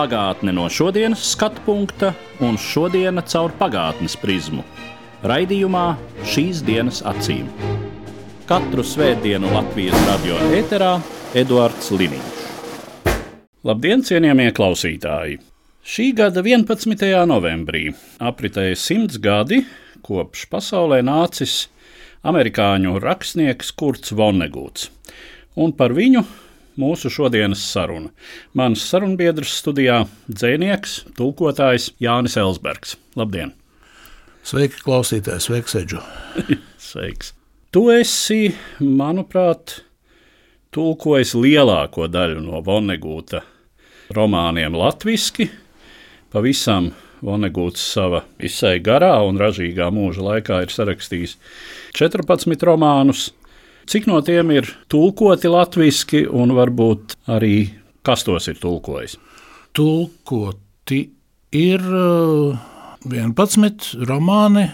Pagātne no šodienas skatu punkta un šodienas caur pagātnes prizmu. Raidījumā šīs dienas acīm. Katru svētdienu Latvijas radio eterā Eduards Liniņš. Labdien, cienījamie klausītāji! Šī gada 11. novembrī apritēja simts gadi, kopš pasaulē nācis amerikāņu rakstnieks Kurts Vonnegūts, un par viņu mūsu šodienas saruna. Mans sarunbiedrs studijā - dzēnieks, tulkotājs Jānis Elsbergs. Labdien! Sveiki, klausītāji! Sveiks, Edžu! Sveiks! Tu esi, manuprāt, tulkojis lielāko daļu no Vonegūta romāniem latviešu. Pavisam Vonegūts savā izsai garā un ražīgā mūža laikā ir sarakstījis 14 romānus. Cik no tiem ir tulkoti latviešu, un varbūt arī kas tos ir tulkojis? Tulkoti ir 11 romāni,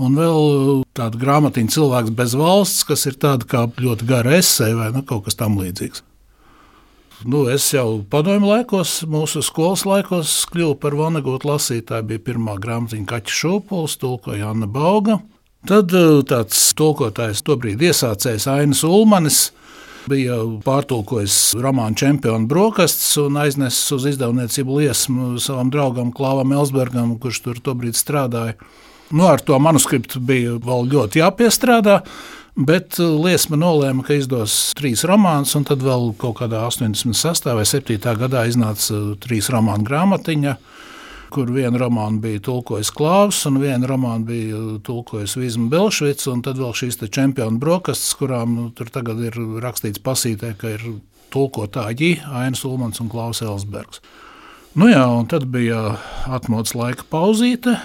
un vēl tāda grāmatiņa cilvēks bez valsts, kas ir tāda kā ļoti gara esēja vai nu, kaut kas tam līdzīgs. Nu, es jau padomju laikos, mūsu skolas laikos kļuvu par Vonegotu lasītāju. Bija pirmā grāmatiņa Kaķa Šūpols, tulkoja Anna Bauga. Tad tāds tulkotājs, tobrīd iesācējs Ainas Ulmanis, bija pārtulkojis romānu čempionu brokastis un aiznesis uz izdevniecību liesmu savam draugam Klāvam Elsbergam, kurš tur tobrīd strādāja. Nu, ar to manuskriptu bija vēl ļoti jāpiestrādā, bet liesma nolēma, ka izdos trīs romānus, un tad vēl kaut kādā 86. vai 7. gadā iznāca trīs romānu grāmatiņa kur vienu romānu bija tulkojis Klaus, un vienu romānu bija tulkojis Vīsma Belšvits, un tad vēl šīs čempionu brokastis, kurām nu, tur tagad ir rakstīts pasītē, ka ir tulkotāji Ainas Ulmans un Klaus Elsbergs. Nu jā, un tad bija atmodas laika pauzīte,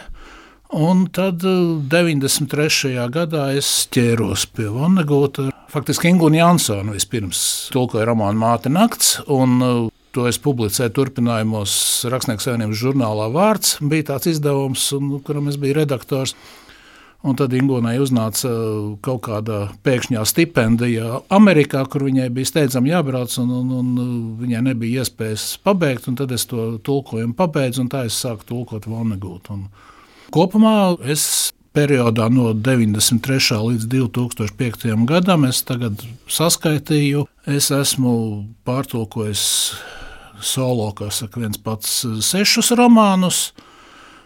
un tad 93. gadā es ķēros pie Vonnegūta. Faktiski Ingūna Jansona vispirms tulkoja romānu Māte nakts, un To es publicēju turpinājumos Rakstnieku savienības žurnālā Vārds. Bija tāds izdevums, un, kuram es biju redaktors. Un tad Ingūnai uznāca kaut kāda pēkšņā stipendija Amerikā, kur viņai bija steidzami jābrauc, un, un, un viņai nebija iespējas pabeigt. Tad es to tulkojumu pabeidzu, un tā es sāku tulkot Vonegūtu. Kopumā es periodā no 93. līdz 2005. gadam, es tagad saskaitīju, es esmu pārtulkojis solo, kā saka, viens pats sešus romānus,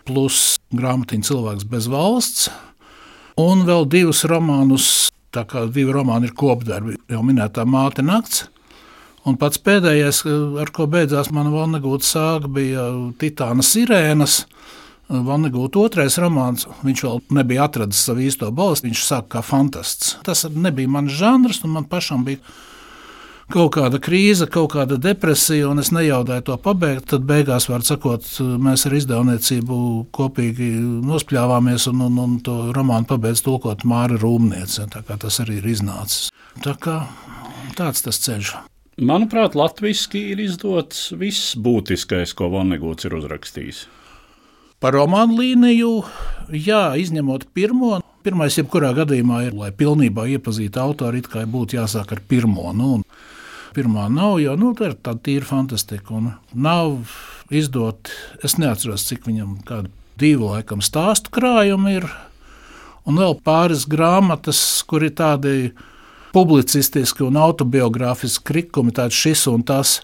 plus grāmatiņu cilvēks bez valsts, un vēl divus romānus, tā kā divi romāni ir kopdarbi, jau minētā māte nakts. Un pats pēdējais, ar ko beidzās mana Vanagūta sāga, bija Titāna sirēnas. Vanagūta otrais romāns, viņš vēl nebija atradis savu īsto balstu, viņš sāka kā fantasts. Tas nebija mans žanrs, un man pašam bija kaut kāda krīze, kaut kāda depresija, un es nejaudēju to pabeigt. Tad beigās, var sakot, mēs ar izdevniecību kopīgi nospļāvāmies un, un, un to romānu pabeidz tulkot Māra Rūmniece. Tas arī ir iznācis. Tā kā, tāds tas ceļš. Manuprāt, latviešu ir izdots viss būtiskais, ko Vonneguts ir uzrakstījis. Par romānu līniju, jā, izņemot pirmo. Pirmais, jebkurā gadījumā, ir, lai pilnībā iepazītu autoru, it kā būtu jāsāk ar pirmo. Nu, pirmā nav, jo nu, tā ir tāda tīra fantastika. Un nav izdot, es neatceros, cik viņam kādu divu laikam stāstu krājumu ir. Un vēl pāris grāmatas, kur ir tādi publicistiski un autobiogrāfiski krikumi, tāds šis un tas.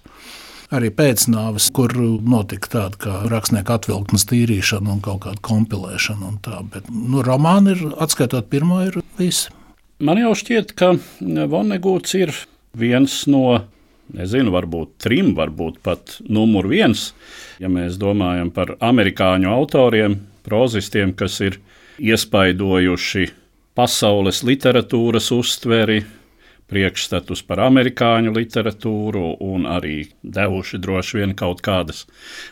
Arī pēcnāvis, kur notika tāda kā rakstnieka atvilktnes tīrīšana un kaut kāda kompilēšana. Un tā. Bet nu, romāni ir, atskaitot pirmo, ir visi. Man jau šķiet, ka Vonegūts ir viens no, nezinu, varbūt trim, varbūt pat numur viens, ja mēs domājam par amerikāņu autoriem, prozistiem, kas ir iespaidojuši pasaules literatūras uztveri, priekšstatus par amerikāņu literatūru un arī devuši droši vien kaut kādas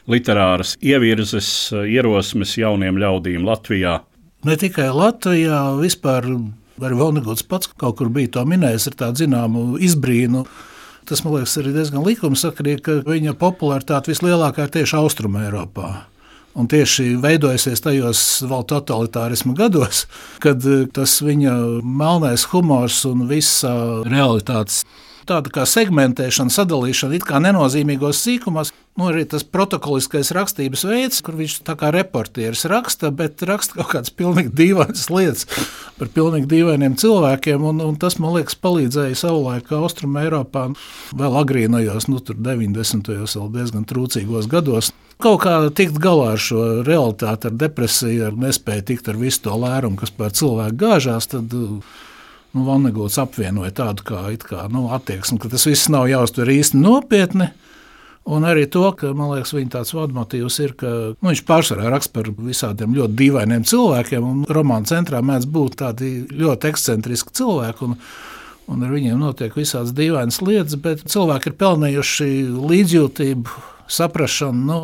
literāras ievirzes, ierosmes jauniem ļaudīm Latvijā. Ne tikai Latvijā, vispār arī Valnigots pats kaut kur bija to minējis ar tādu zināmu izbrīnu. Tas man liekas arī diezgan likumsakarīgi, ka viņa popularitāte vislielākā ir tieši Austrumē Eiropā. Un tieši veidojusies tajos vēl totalitārisma gados, kad tas viņa melnais humors un visa realitātes tāda kā segmentēšana, sadalīšana it kā nenozīmīgos sīkumos. Nu, arī tas protokoliskais rakstības veids, kur viņš tā kā reportieris raksta, bet raksta kaut kādas pilnīgi dīvainas lietas par pilnīgi dīvainiem cilvēkiem. Un, un tas, man liekas, palīdzēja savulaik Austrum Eiropā vēl agrīnajos, nu, 90. vēl diezgan trūcīgos gados. Kaut kā tikt galā ar šo realitāti, ar depresiju, ar nespēju tikt ar visu to lērumu, kas pār cilvēku gāžās. Tad, nu, Vannegots apvienoja tādu kā, kā nu, attieksmi, ka tas viss nav jāuztver īsti nopietni. Un arī to, ka liekas, viņa tāds vadmotīvs ir, ka nu, viņš pārsvarā raksta par visādiem ļoti dīvainiem cilvēkiem. Romāna centrā mēdz būt tādi ļoti ekscentriski cilvēki. Un, un ar viņiem notiek visādas dīvainas lietas, bet cilvēki ir pelnījuši līdzjūtību, saprāšanu. Nu,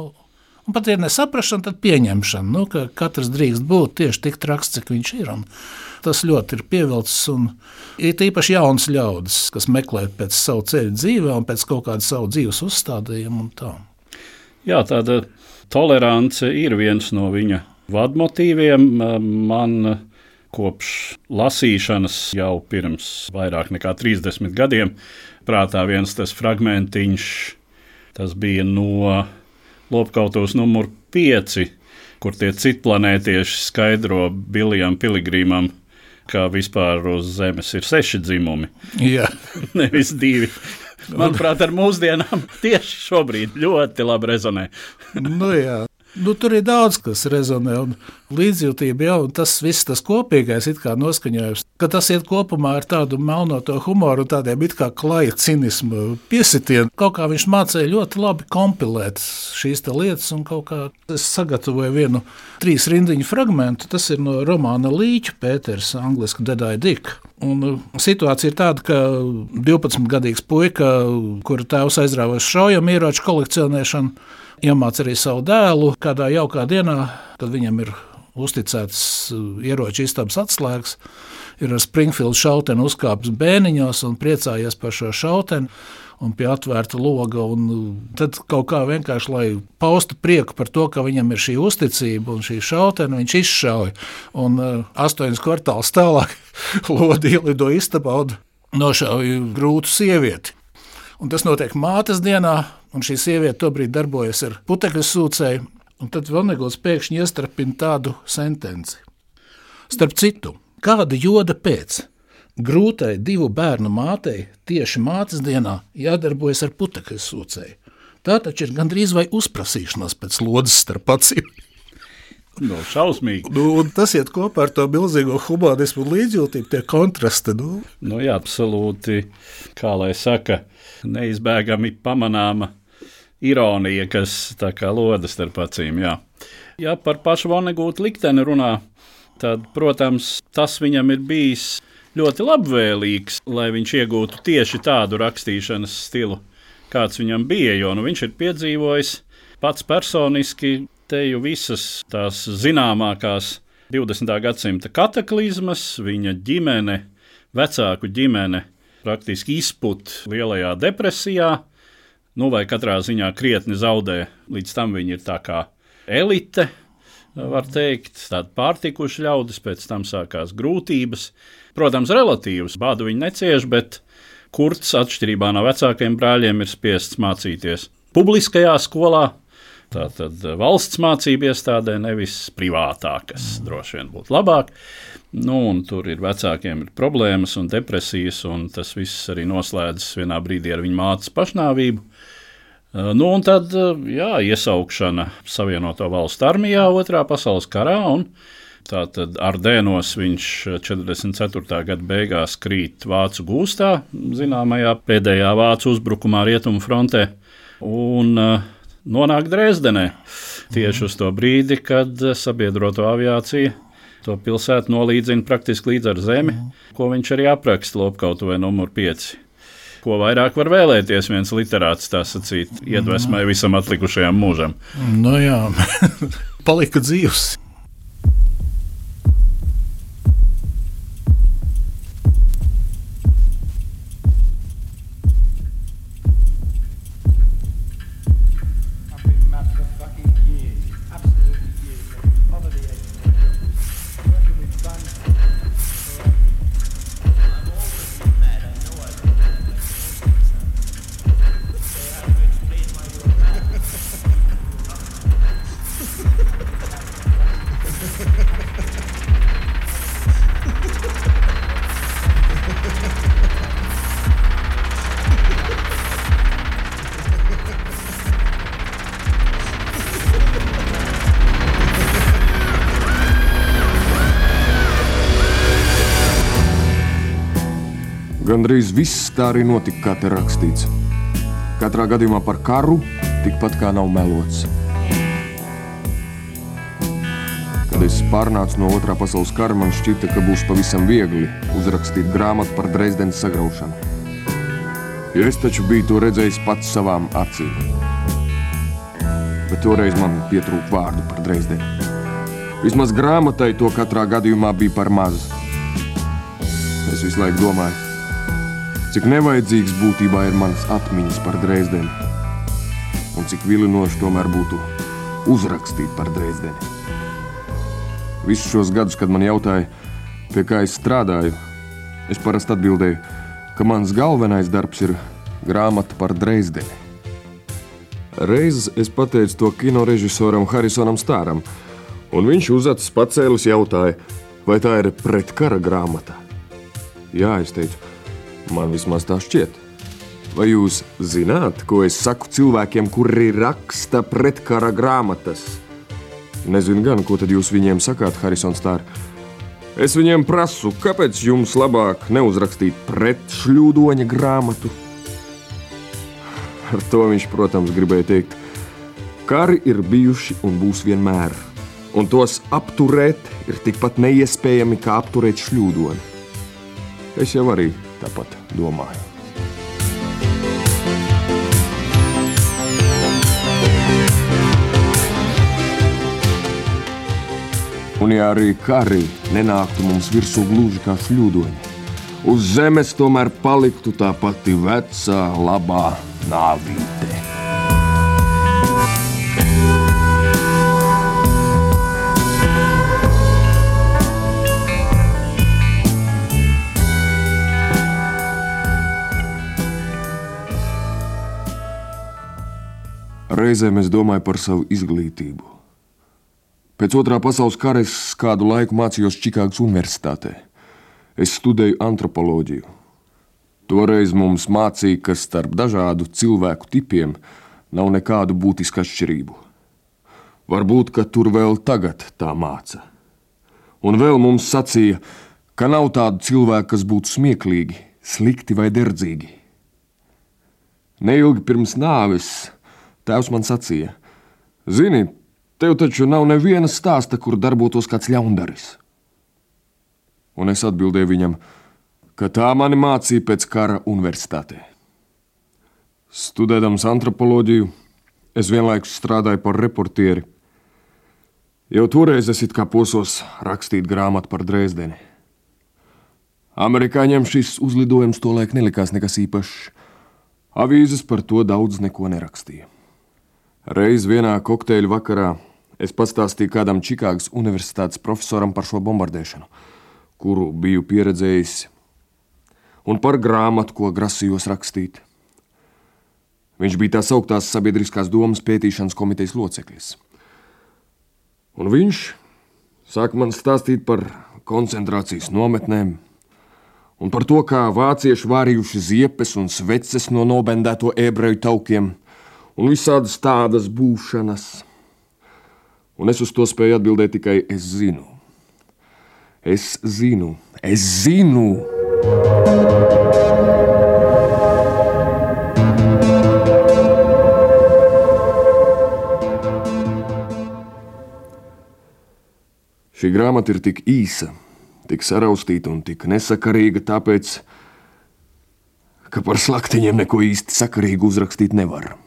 Un pat ja nesaprašana, tad pieņemšana, nu, ka katrs drīkst būt tieši tik traks, cik viņš ir. Un tas ļoti ir pievilcis. Ir īpaši jauns ļaudis, kas meklē pēc savu ceļu dzīvē un pēc kaut kāda savu dzīves uzstādījuma. Tā. Jā, tāda tolerance ir viens no viņa vadmotīviem. Man kopš lasīšanas jau pirms vairāk nekā 30 gadiem prātā viens tas fragmentiņš, tas bija no Lopkautos numur 5, kur tie citplanētieši skaidro Bilijam Piligrīmam, ka vispār uz Zemes ir seši dzimumi. Jā, nevis divi. Manuprāt, ar mūsdienām tieši šobrīd ļoti labi rezonē. nu, jā. Nu, tur ir daudz kas rezonē, un līdzjūtība jau tas viss, tas kopīgais noskaņojums. Ka tas iet kopumā ar tādu melnoto humoru un tādiem it kā klaja cinismu piesitieniem. Kaut kā viņš mācīja ļoti labi kompilēt šīs lietas, un kaut kā es sagatavoju vienu trīs rindiņu fragment. Tas ir no romāna Līča Pēters, angļuiski Dedāja Dika. Un uh, situācija ir tāda, ka 12-gadīgs puika, kura tēvs aizrāvās šaujamieroču kolekcionēšanu, iemāca arī savu dēlu kādā jaukā dienā, kad viņam ir uzticēts uh, ieroču istabas atslēgas, ir ar Springfield šauteni uzkāpis bēniņos un priecājies par šo šauteni. Un pie atvērta loga, uh, tad kaut kā vienkārši, lai paustu prieku par to, ka viņam ir šī uzticība un šī šautene, viņš izšauja. Un uh, astoņas kvartālus tālāk lodi ielido istabā un nošauja grūtu sievieti. Un tas notiek mātes dienā, Un šī sieviete tobrīd darbojas ar putekļu sūcēju, un tad Vanegots pēkšņi iestrapina tādu sentenci. Starp citu, kāda joda pēc? Grūtai divu bērnu mātei tieši mātes dienā jādarbojas ar putekļu sūcēju. Tā taču ir gandrīz vai uzprasīšanās pēc lodes starp acīm. No nu, šausmīgi. Nu, tas iet kopā ar to milzīgo humanismu un līdzjūtību, tie kontrasti. Nu. Nu, jā, absolūti, kā lai saka, neizbēgami pamanāma ironija, kas tā kā lodas starp acīm. Jā. Ja par pašu Vanegūtu likteni runā, tad, protams, tas viņam ir bijis ļoti labvēlīgs, lai viņš iegūtu tieši tādu rakstīšanas stilu, kāds viņam bija. Jo nu, viņš ir piedzīvojis pats personiski teju visas tās zināmākās 20. gadsimta kataklizmas, viņa ģimene, vecāku ģimene praktiski izput lielajā depresijā nu, vai katrā ziņā krietni zaudē. Līdz tam viņi ir tā kā elite, var teikt, tādi pārtikuši ļaudis, pēc tam sākās grūtības. Protams, relatīvas bādu viņi necieš, bet kurts atšķirībā no vecākiem brāļiem ir spiests mācīties publiskajā skolā. Tātad valsts mācību iestādē, nevis privātā, kas droši vien būtu labāk. Nu, tur ir vecākiem ir problēmas un depresijas, un tas viss arī noslēdzas vienā brīdī ar viņu mātes pašnāvību. Nu, un tad jā, iesaukšana Savienoto Valstu armijā Otrā pasaules karā. Tātad Ardēnos viņš 44. gada beigās krīt Vācu gūstā, zināmajā pēdējā Vācu uzbrukumā Rietumu frontē, un nonāk Dresdenē. Tieši uz to brīdi, kad sabiedroto aviācija to pilsētu nolīdzina praktiski līdz ar zemi, ko viņš arī apraksta Lopkautuvē numur 5 ko vairāk var vēlēties viens literāts, tā sacīt, iedvesmai visam atlikušajam mūžam. Nu jā, palika dzīves. Gandrīz viss tā arī notika, kā te rakstīts. Katrā gadījumā par karu tikpat kā nav melots. Kad es pārnācu no otrā pasaules kara, man šķita, ka būs pavisam viegli uzrakstīt grāmatu par Dresdenes sagraušanu. Jo es taču biju to redzējis pats savām acīm. Bet toreiz man pietrūka vārdu par Dresdeni. Vismaz grāmatai to katrā gadījumā bija par maz. Es visu laiku domāju, cik nevajadzīgs būtībā ir mans atmiņas par Dresdeni, un cik vilinoši tomēr būtu uzrakstīt par Dresdeni. Visus šos gadus, kad man jautāja, pie kā es strādāju, es parasti atbildēju, ka mans galvenais darbs ir grāmata par Dresdeni. Reiz es pateicu to kino režisoram Harisonam Stāram, un viņš uzacis pacēlis jautāja, vai tā ir pretkara grāmata. Jā, es teicu, man vismaz tā šķiet. Vai jūs zināt, ko es saku cilvēkiem, kuri raksta pretkara grāmatas? Nezinu gan, ko tad jūs viņiem sakāt, Harisons Stār. Es viņiem prasu, kāpēc jums labāk neuzrakstīt pretšļūdoņa grāmatu? Ar to viņš, protams, gribēja teikt, kari ir bijuši un būs vienmēr, un tos apturēt ir tikpat neiespējami kā apturēt šļūdoni. Es jau arī tāpat domāju. Un ja arī kari nenāktu mums virsū gluži kā šļūdoņi, uz zemes tomēr paliktu tā pati vecā, labā nāvīte. Reizēm es domāju par savu izglītību. Pēc otrā pasaules kara es kādu laiku mācījos Čikāgas Universitātē. Es studēju antropoloģiju. Toreiz mums mācīja, ka starp dažādu cilvēku tipiem nav nekādu būtisku atšķirību. Varbūt, ka tur vēl tagad tā māca. Un vēl mums sacīja, ka nav tādu cilvēku, kas būtu smieklīgi, slikti vai derdzīgi. Neilgi pirms nāves tēvs man sacīja: Zini, tev taču nav neviena stāsta, kur darbotos kāds ļaundaris. Un es atbildēju viņam, ka tā mani mācīja pēc kara universitātē. Studējams antropoloģiju, es vienlaikus strādāju par reportieri. Jau toreiz es kā posos rakstīt grāmatu par Dresdeni. Amerikāņiem šis uzlidojums tolaik nelikās nekas īpašs. Avīzes par to daudz neko nerakstīja. Reiz vienā kokteļa vakarā es pastāstīju kādam Čikāgas universitātes profesoram par šo bombardēšanu, kuru biju pieredzējis un par grāmatu, ko grasījos rakstīt. Viņš bija tā sauktās sabiedriskās domas pētīšanas komitejas loceklis. Un viņš sāk man stāstīt par koncentrācijas nometnēm un par to, kā vācieši vārījuši ziepes un sveces no nobendēto ebreju taukiem un visādas tādas būšanas. Un es uz to spēju atbildēt tikai es zinu. Es zinu, es zinu! Šī grāmata ir tik īsa, tik saraustīta un tik nesakarīga, tāpēc, ka par slaktiņiem neko īsti sakarīgu uzrakstīt nevar.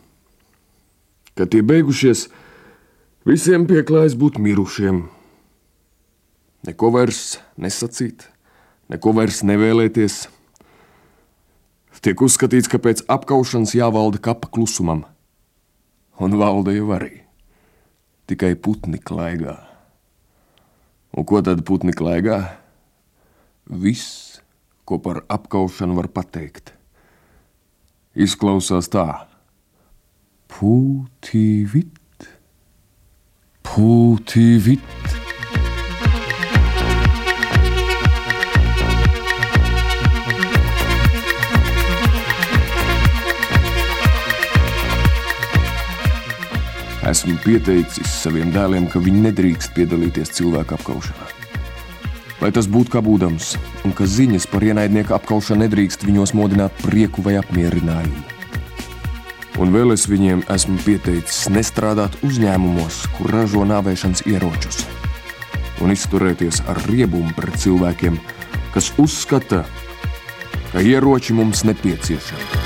Kad tie beigušies, visiem pieklājas būt mirušiem. Neko vairs nesacīt, neko vairs nevēlēties. Tiek uzskatīts, ka pēc apkaušanas jāvalda kapa klusumam, un valda jau arī tikai putni klaigā. Un ko tad putni klaigā? Viss, ko par apkaušanu var pateikt, izklausās tā: Pūtīvit, pūtīvit. Esmu pieteicis saviem dēliem, ka viņi nedrīkst piedalīties cilvēku apkaušanā. lai tas būtu kā būdams, un ka ziņas par ienaidnieku apkaušanu nedrīkst viņos modināt prieku vai apmierinājumu. Un vēl es viņiem esmu pieteicis nestrādāt uzņēmumos, kur ražo nāvēšanas ieročus, un izturēties ar riebumu pret cilvēkiem, kas uzskata, ka ieroči mums nepieciešami.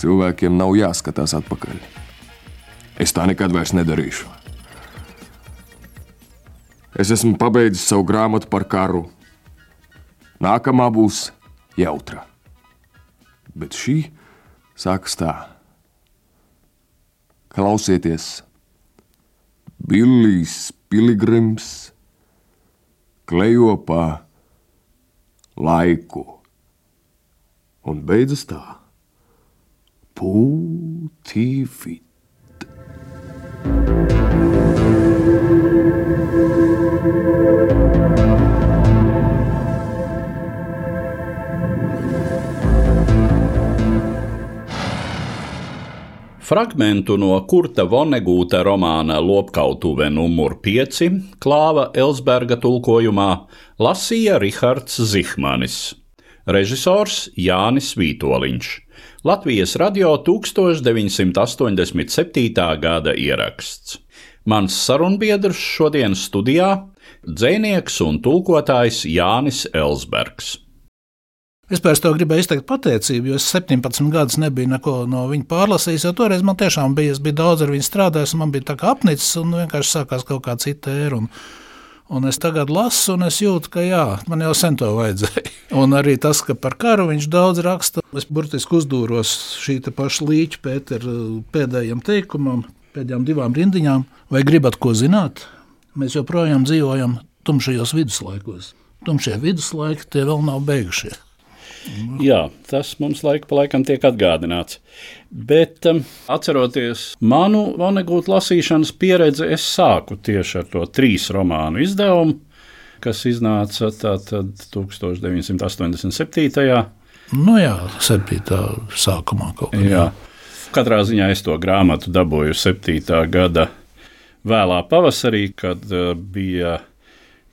Cilvēkiem nav jāskatās atpakaļ. Es tā nekad vairs nedarīšu. Es esmu pabeidzis savu grāmatu par karu. Nākamā būs jautra. Bet šī sākas tā. Klausieties, Billijs Pilgrims klejo pa laiku. Un beidzas tā. Putīvit. Fragmentu no Kurta Vonegūta romāna Lopkautuve numur 5 klāva Elsberga tulkojumā lasīja Rihards Zihmanis, režisors Jānis Vītoliņš, Latvijas radio 1987. gada ieraksts. Mans sarunbiedrs šodienas studijā - dzēnieks un tulkotājs Jānis Elsbergs. Es to gribēju izteikt pateicību, jo es 17 gadus nebiju neko no viņa pārlasījis. Toreiz man tiešām bija, es biju daudz ar viņu strādājis, man bija tā kā apnicis, un vienkārši sākās kaut kā cita ēra. Un, es tagad lasu, un es jūtu, ka jā, man jau sen to vajadzēja. Un arī tas, ka par karu viņš daudz raksta, es burtiski uzdūros šī paša līķa Pētera pēdējiem teikumam, pēdējām divām rindiņām. Vai gribat ko zināt? Mēs joprojām dzīvojam tumšajos viduslaikos. Tumšie viduslaiki tie vēl nav beigušies. Jā, tas mums laika pa laikam tiek atgādināts. Bet um, atceroties manu Vonegūtu lasīšanas pieredzi, es sāku tieši ar to trīs romānu izdevumu, kas iznāca tātad 1987. Nu jā, 7. sākumā kaut kā. Jā. Katrā ziņā es to grāmatu dabūju 7. gada vēlā pavasarī, kad uh, bija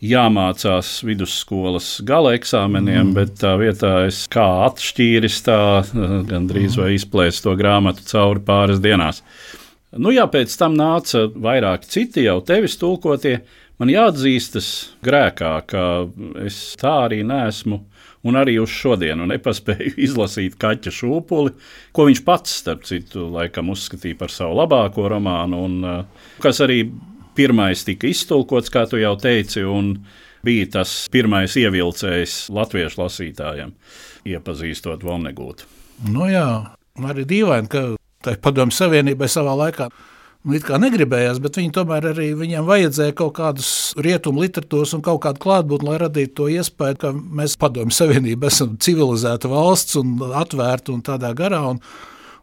jāmācās vidusskolas gala eksāmeniem, mm. bet tā vietā es kā atšķīris, tā gandrīz vai izplēsu to grāmatu cauri pāris dienās. Nu, jā, pēc tam nāca vairāk citi jau tevis tulkotie. Man jāatzīstas grēkā, ka es tā arī nesmu. Un arī uz šodienu nepaspēju izlasīt kaķa šūpuli, ko viņš pats, starp citu, laikam uzskatīja par savu labāko romānu, un uh, kas arī pirmais tika iztulkots, kā tu jau teici, un bija tas pirmais ievilcējs latviešu lasītājiem, iepazīstot Vonegūtu. Nu jā, arī dīvaini, ka tai padomju savienībai savā laikā nu, it kā negribējās, bet viņi tomēr arī viņiem vajadzēja kaut kādus rietumu literatūras un kaut kādu klātbūtni, lai radītu to iespēju, ka mēs padomju savienība esam civilizēta valsts un atvērta un tādā garā. Un,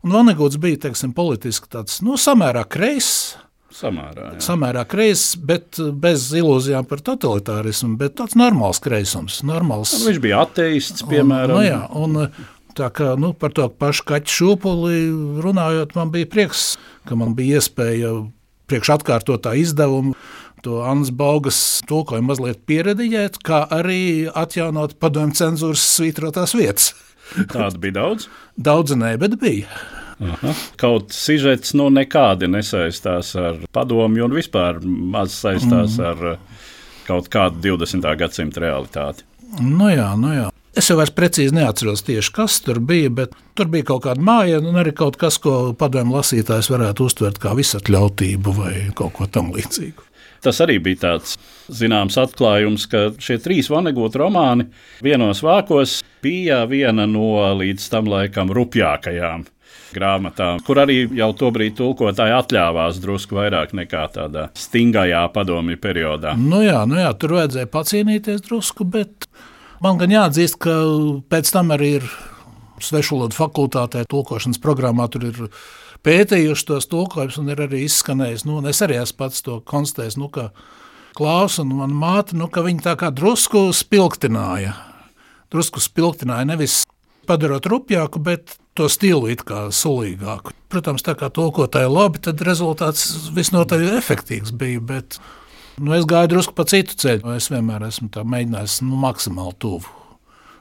un Vanegūts bija, teiksim, politiski tāds, nu, samērā kreiss, Samērā, jā. samērā kreiss, bet bez ilūzijām par totalitārismu, bet tāds normāls kreisums. Normāls. Un viņš bija ateists, piemēram. Un, nu jā, un, Tā kā nu, par to pašu kaķu šūpuli runājot, man bija prieks, ka man bija iespēja priekš atkārtot tā izdevumu, to Annas Baugas tulkojumu mazliet pieredījēt, kā arī atjaunot padomju cenzūras svītrotās vietas. Tāda bija daudz? Daudz nē, bet bija. Aha. Kaut sižets nu nekādi nesaistās ar padomju un vispār maz saistās mm. ar eh, kaut kādu 20. gadsimta realitāti. Nu jā, nu jā. Es jau vairs precīzi neatceros tieši, kas tur bija, bet tur bija kaut kāda māja un arī kaut kas, ko padomju lasītājs varētu uztvert kā visatļautību vai kaut ko tamlīdzīgu. Tas arī bija tāds zināms atklājums, ka šie trīs vanagūtu romāni vienos vākos bija viena no līdz tam laikam rupjākajām grāmatām, kur arī jau tobrīd tulkotāji atļāvās drusku vairāk nekā tādā stingrajā padomju periodā. Nu jā, nu jā, tur vajadzēja pacīnīties drusku, bet man gan jāatzīst, ka pēc tam arī ir svešvalodu fakultātē, tulkošanas programmā tur ir pētījuši tos tulkojumus un ir arī izskanējis. Nu, es arī esmu pats to konstatējis. Nu, Klaus un mana māte, nu, ka viņi tā kā drusku spilgtināja. Drusku spilgtināja nevis padarot rupjāku, bet to stilu it kā sulīgāku. Protams, tā kā tulkotāji labi, tad rezultāts visnotaļ efektīvs bija. Bet, nu, es gāju drusku pa citu ceļu. Es vienmēr esmu mēģinājis nu, maksimāli tuvu.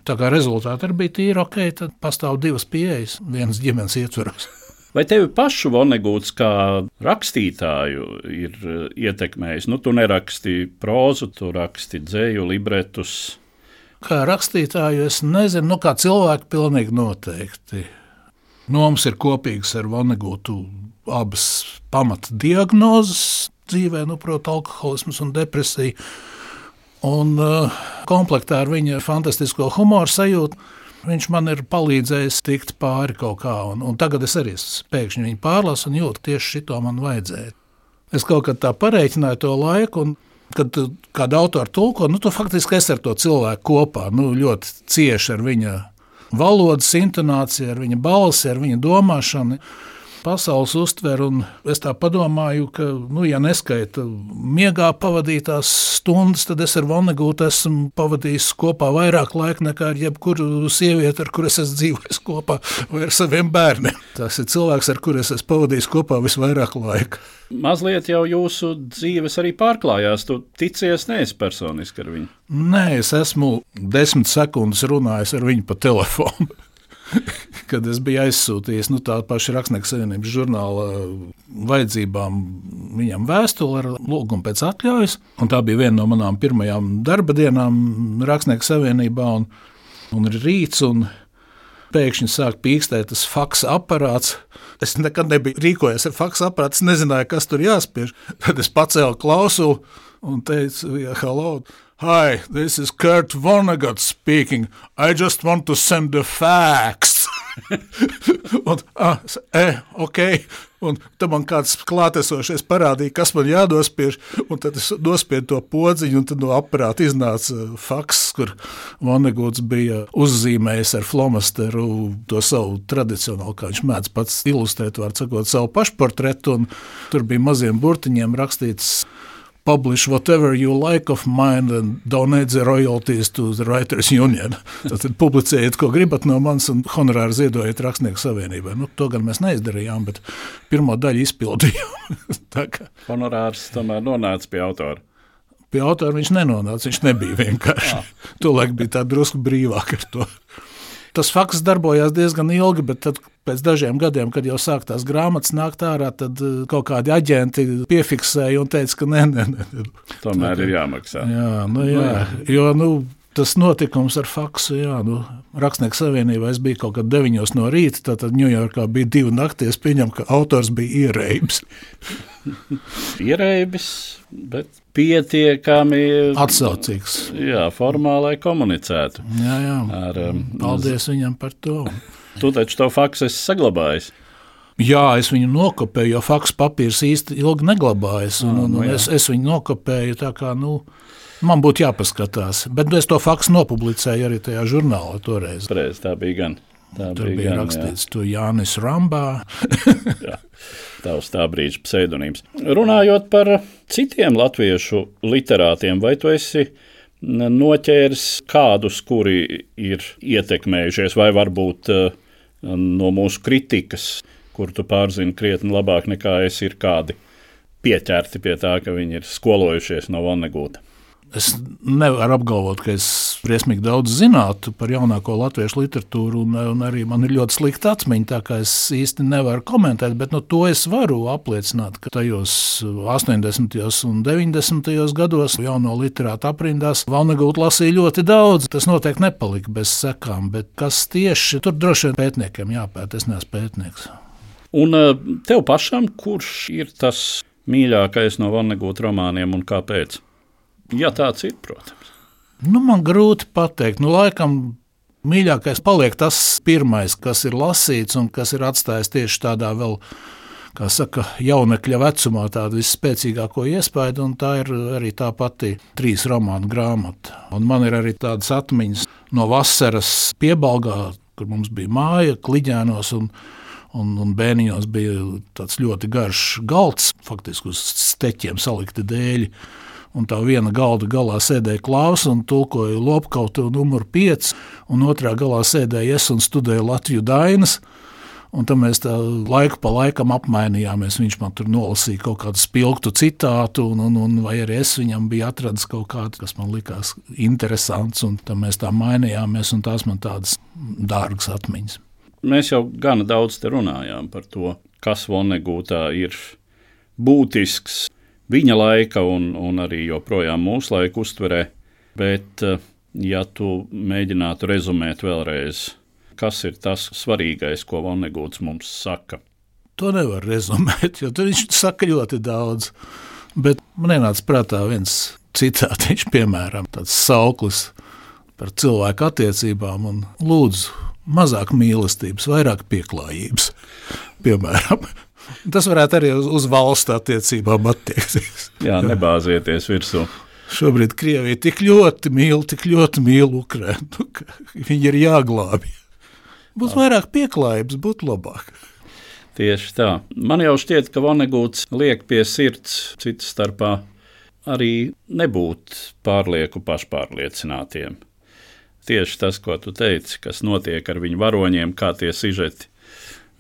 Tā kā rezultāti arī bija tīri ok, tad pastāv divas pieejas vienas ģimenes ietvaros. Vai tevi pašu Vonegūts kā rakstītāju ir ietekmējis? Nu, tu neraksti prózu, tu raksti dzēju, libretus. Kā rakstītāju es nezinu, nu kā cilvēku pilnīgi noteikti. Nu, mums ir kopīgs ar Vanegūtu abas pamata diagnozes dzīvē, nu, proti, alkoholisms un depresija. Un uh, komplektā ar viņa fantastisko humoru sajūtu viņš man ir palīdzējis tikt pāri kaut kā. Un, un tagad es arī pēkšņi viņu pārlasu un jūtu, tieši šito man vajadzēja. Es kaut kā tā pareiķināju to laiku, un kad kāda autora tulko, nu, tu faktiski esi ar to cilvēku kopā, nu, ļoti cieši ar viņa valodas intonācija, ar viņa balsi, ar viņa domāšanu pasaules uztveru. Es tā domāju, ka, nu, ja neskaita miegā pavadītās stundas, tad es ar Vonegūtu esmu pavadījis kopā vairāk laika nekā ar jebkuru sievieti, ar kuru es esmu dzīvojis kopā, vai ar saviem bērniem. Tas ir cilvēks, ar kuru es esmu pavadījis kopā visvairāk laika. Mazliet jau jūsu dzīves arī pārklājās. Tu ticies neesi personiski ar viņu. Nē, es esmu desmit sekundes runājis ar viņu pa telefonu. kad es biju aizsūtījis nu, tā paša Rakstnieku savienības žurnāla vajadzībām viņam vēstuli ar lūgumu pēc atļaujas. Un tā bija viena no manām pirmajām darba dienām Rakstnieku savienībā. Un, un rīts, un pēkšņi sāk pīkstēt tas faks aparāts. Es nekad nebiju rīkojies ar faks aparātu, nezināju, kas tur jāspiež. Tad es pacēlu klausulu un teicu, ja, hello! Hi, this is Kurt Vonnegut speaking. I just want to send the facts. un, ah, e, ok. Un tad man kāds klātesošais parādīja, kas man jādospiež, un tad es nospiedu to podziņu, un tad no aparāta iznāca faks, kur Vaneguts bija uzzīmējis ar flomasteru to savu tradicionālu, kā viņš mēdz pats ilustrēt, var sakot, savu pašportretu, un tur bija maziem burtiņiem rakstīts publish whatever you like of mine and donate the royalties to the Writers Union. Tad publicējiet, ko gribat no manis, un honorāri ziedojiet Rakstnieku savienībai. Nu, to gan mēs neizdarījām, bet pirmo daļu izpildījām. Honorārs tomēr nonāca pie autora. Pie autora viņš nenonāca, viņš nebija vienkārši. Tolaik bija tā drusku brīvāk ar to. Tas fakts darbojās diezgan ilgi, bet tad, pēc dažiem gadiem, kad jau sāk tās grāmatas nākt ārā, tad eh, kaut kādi aģenti piefiksēja un teica, ka nē, nē, nē. Tomēr tā, ir jāmaksā. Jā, nu, jā, jo, nu, tas notikums ar faksu, jā, nu, Rakstnieku savienībā es biju kaut kad 9 no rīta, tad Ņujorkā bija divi nakties, pieņem, ka autors bija ierēbis. ierēbis, bet pietiekami atsaucīgs. Jā, formālai komunicētu. Jā, jā. Ar, um, Paldies viņam par to. Tu taču to faksu esi saglabājis. Jā, es viņu nokopēju, jo faksu papīrs īsti ilgi neglabājas. Un, un, un es, es viņu nokopēju tā kā, nu, man būtu jāpaskatās. Bet es to faksu nopublicēju arī tajā žurnālā toreiz. Preiz, tā bija gan. Tā Tur bija, bija gan, rakstīts, ka Jānis Rambā. jā, tavs tā brīža pseidonīms. Runājot par citiem latviešu literātiem, vai tu esi noķēris kādus, kuri ir ietekmējušies, vai varbūt uh, no mūsu kritikas, kur tu pārzini krietni labāk nekā es, ir kādi pieķerti pie tā, ka viņi ir skolojušies no Vannegūta? Es nevaru apgalvot, ka es briesmīgi daudz zinātu par jaunāko latviešu literatūru, un, un arī man ir ļoti slikta atmiņa, tā kā es īsti nevaru komentēt, bet nu, to es varu apliecināt, ka tajos 80. un 90. gados jauno literātu aprindās Valnegūtu lasīja ļoti daudz. Tas noteikti nepalika bez sekām, bet kas tieši tur droši vien pētniekiem jāpēt, es neesmu pētnieks. Un eh, tev pašam, kurš ir tas mīļākais no Valnegūtu romāniem un kāpēc? Ja tāds ir, protams. Nu, man grūti pateikt. Nu, laikam mīļākais paliek tas pirmais, kas ir lasīts un kas ir atstājis tieši tādā vēl. Kā saka, jaunekļa vecumā tādu visspēcīgāko iespaidu, un tā ir arī tā pati trīs romānu grāmata. Un man ir arī tādas atmiņas no vasaras piebalgā, kur mums bija māja, kliģēnos, un, un, un bērniņos bija tāds ļoti garš galds, faktiski uz steķiem salikti dēļi. Un tā viena galda galā sēdēja klāvs un tulkoja lopkautu numuru 5, un otrā galā sēdēja es un studēju Latviju Dainas. Un tad mēs laiku pa laikam apmainījāmies. Viņš man tur nolasīja kaut kādu spilgtu citātu, un, un, un arī es viņam biju atradis kaut kādu, kas man likās interesants. Tad mēs tā mainījāmies, un tās man tādas dārgas atmiņas. Mēs jau gana daudz runājām par to, kas Vonegūtā ir būtisks viņa laika un, un arī joprojām mūsu laika uztverē. Bet, ja tu mēģinātu rezumēt vēlreiz kas ir tas svarīgais, ko Vonegūts mums saka. To nevar rezumēt, jo viņš saka ļoti daudz. Bet man ienāca prātā viens citāts, piemēram, tāds sauklis par cilvēku attiecībām un lūdzu mazāk mīlestības, vairāk pieklājības. Piemēram. Tas varētu arī uz, uz valsts attiecībām attiekties. Jā, nebāzieties virsū. Šobrīd Krievija tik ļoti mīl, tik ļoti mīl Ukraiņu, ka viņi ir jāglābj. Būtu vairāk pieklājības, būtu labāk. Tieši tā. Man jau šķiet, ka Vanegūts liek pie sirds citas starpā arī nebūt pārlieku pašpārliecinātiem. Tieši tas, ko tu teici, kas notiek ar viņu varoņiem, kā tie sižeti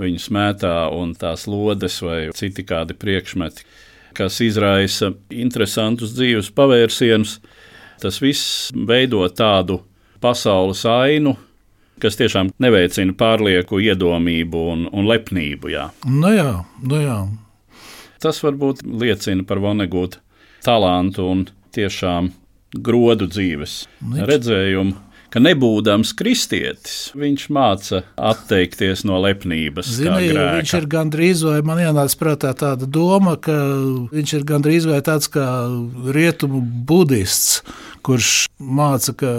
viņu smētā un tās lodes vai citi kādi priekšmeti, kas izraisa interesantus dzīves pavērsienus, tas viss veido tādu pasaules ainu, kas tiešām neveicina pārlieku iedomību un, un lepnību. Jā. Nu jā, nu jā. Tas varbūt liecina par Vonegūtu talantu un tiešām grodu dzīves nu, redzējumu. Ka nebūdams kristietis, viņš māca atteikties no lepnības. Zini, viņš ir gandrīz vai man ienāca prātā tāda doma, ka viņš ir gandrīz vai tāds kā rietumu budists, kurš māca, ka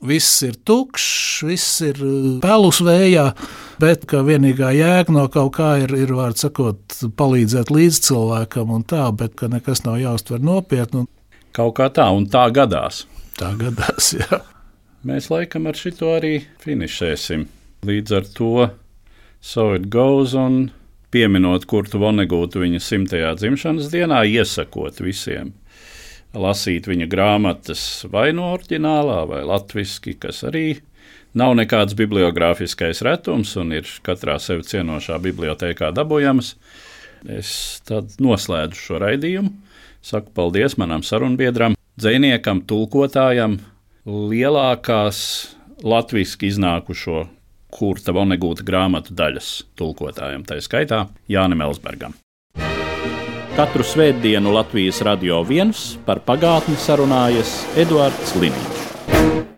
Viss ir tukšs, viss ir uh, pelus vējā, bet vienīgā jēga no kaut kā ir, ir sakot, palīdzēt līdzcilvēkam un tā, bet ka nekas nav jāuztver nopietni. Kaut kā tā, un tā gadās. Tā gadās, jā. Mēs laikam ar šito arī finišēsim. Līdz ar to So it goes, un pieminot Kurtu Vonegūtu viņa simtajā dzimšanas dienā, iesakot visiem lasīt viņa grāmatas vai no oriģinālā, vai latviešu, kas arī nav nekāds bibliogrāfiskais retums un ir katrā sevi cienošā bibliotekā dabūjamas. Es tad noslēdzu šo raidījumu. Saku paldies manam sarunbiedram, dziniekam, tulkotājam, lielākās latviešu iznākušo Kurta Vonegūta grāmatu daļas tulkotājam, tā skaitā Jānim Elsbergam. Katru svētdienu Latvijas radio viens par pagātni sarunājas Eduards Liniņš.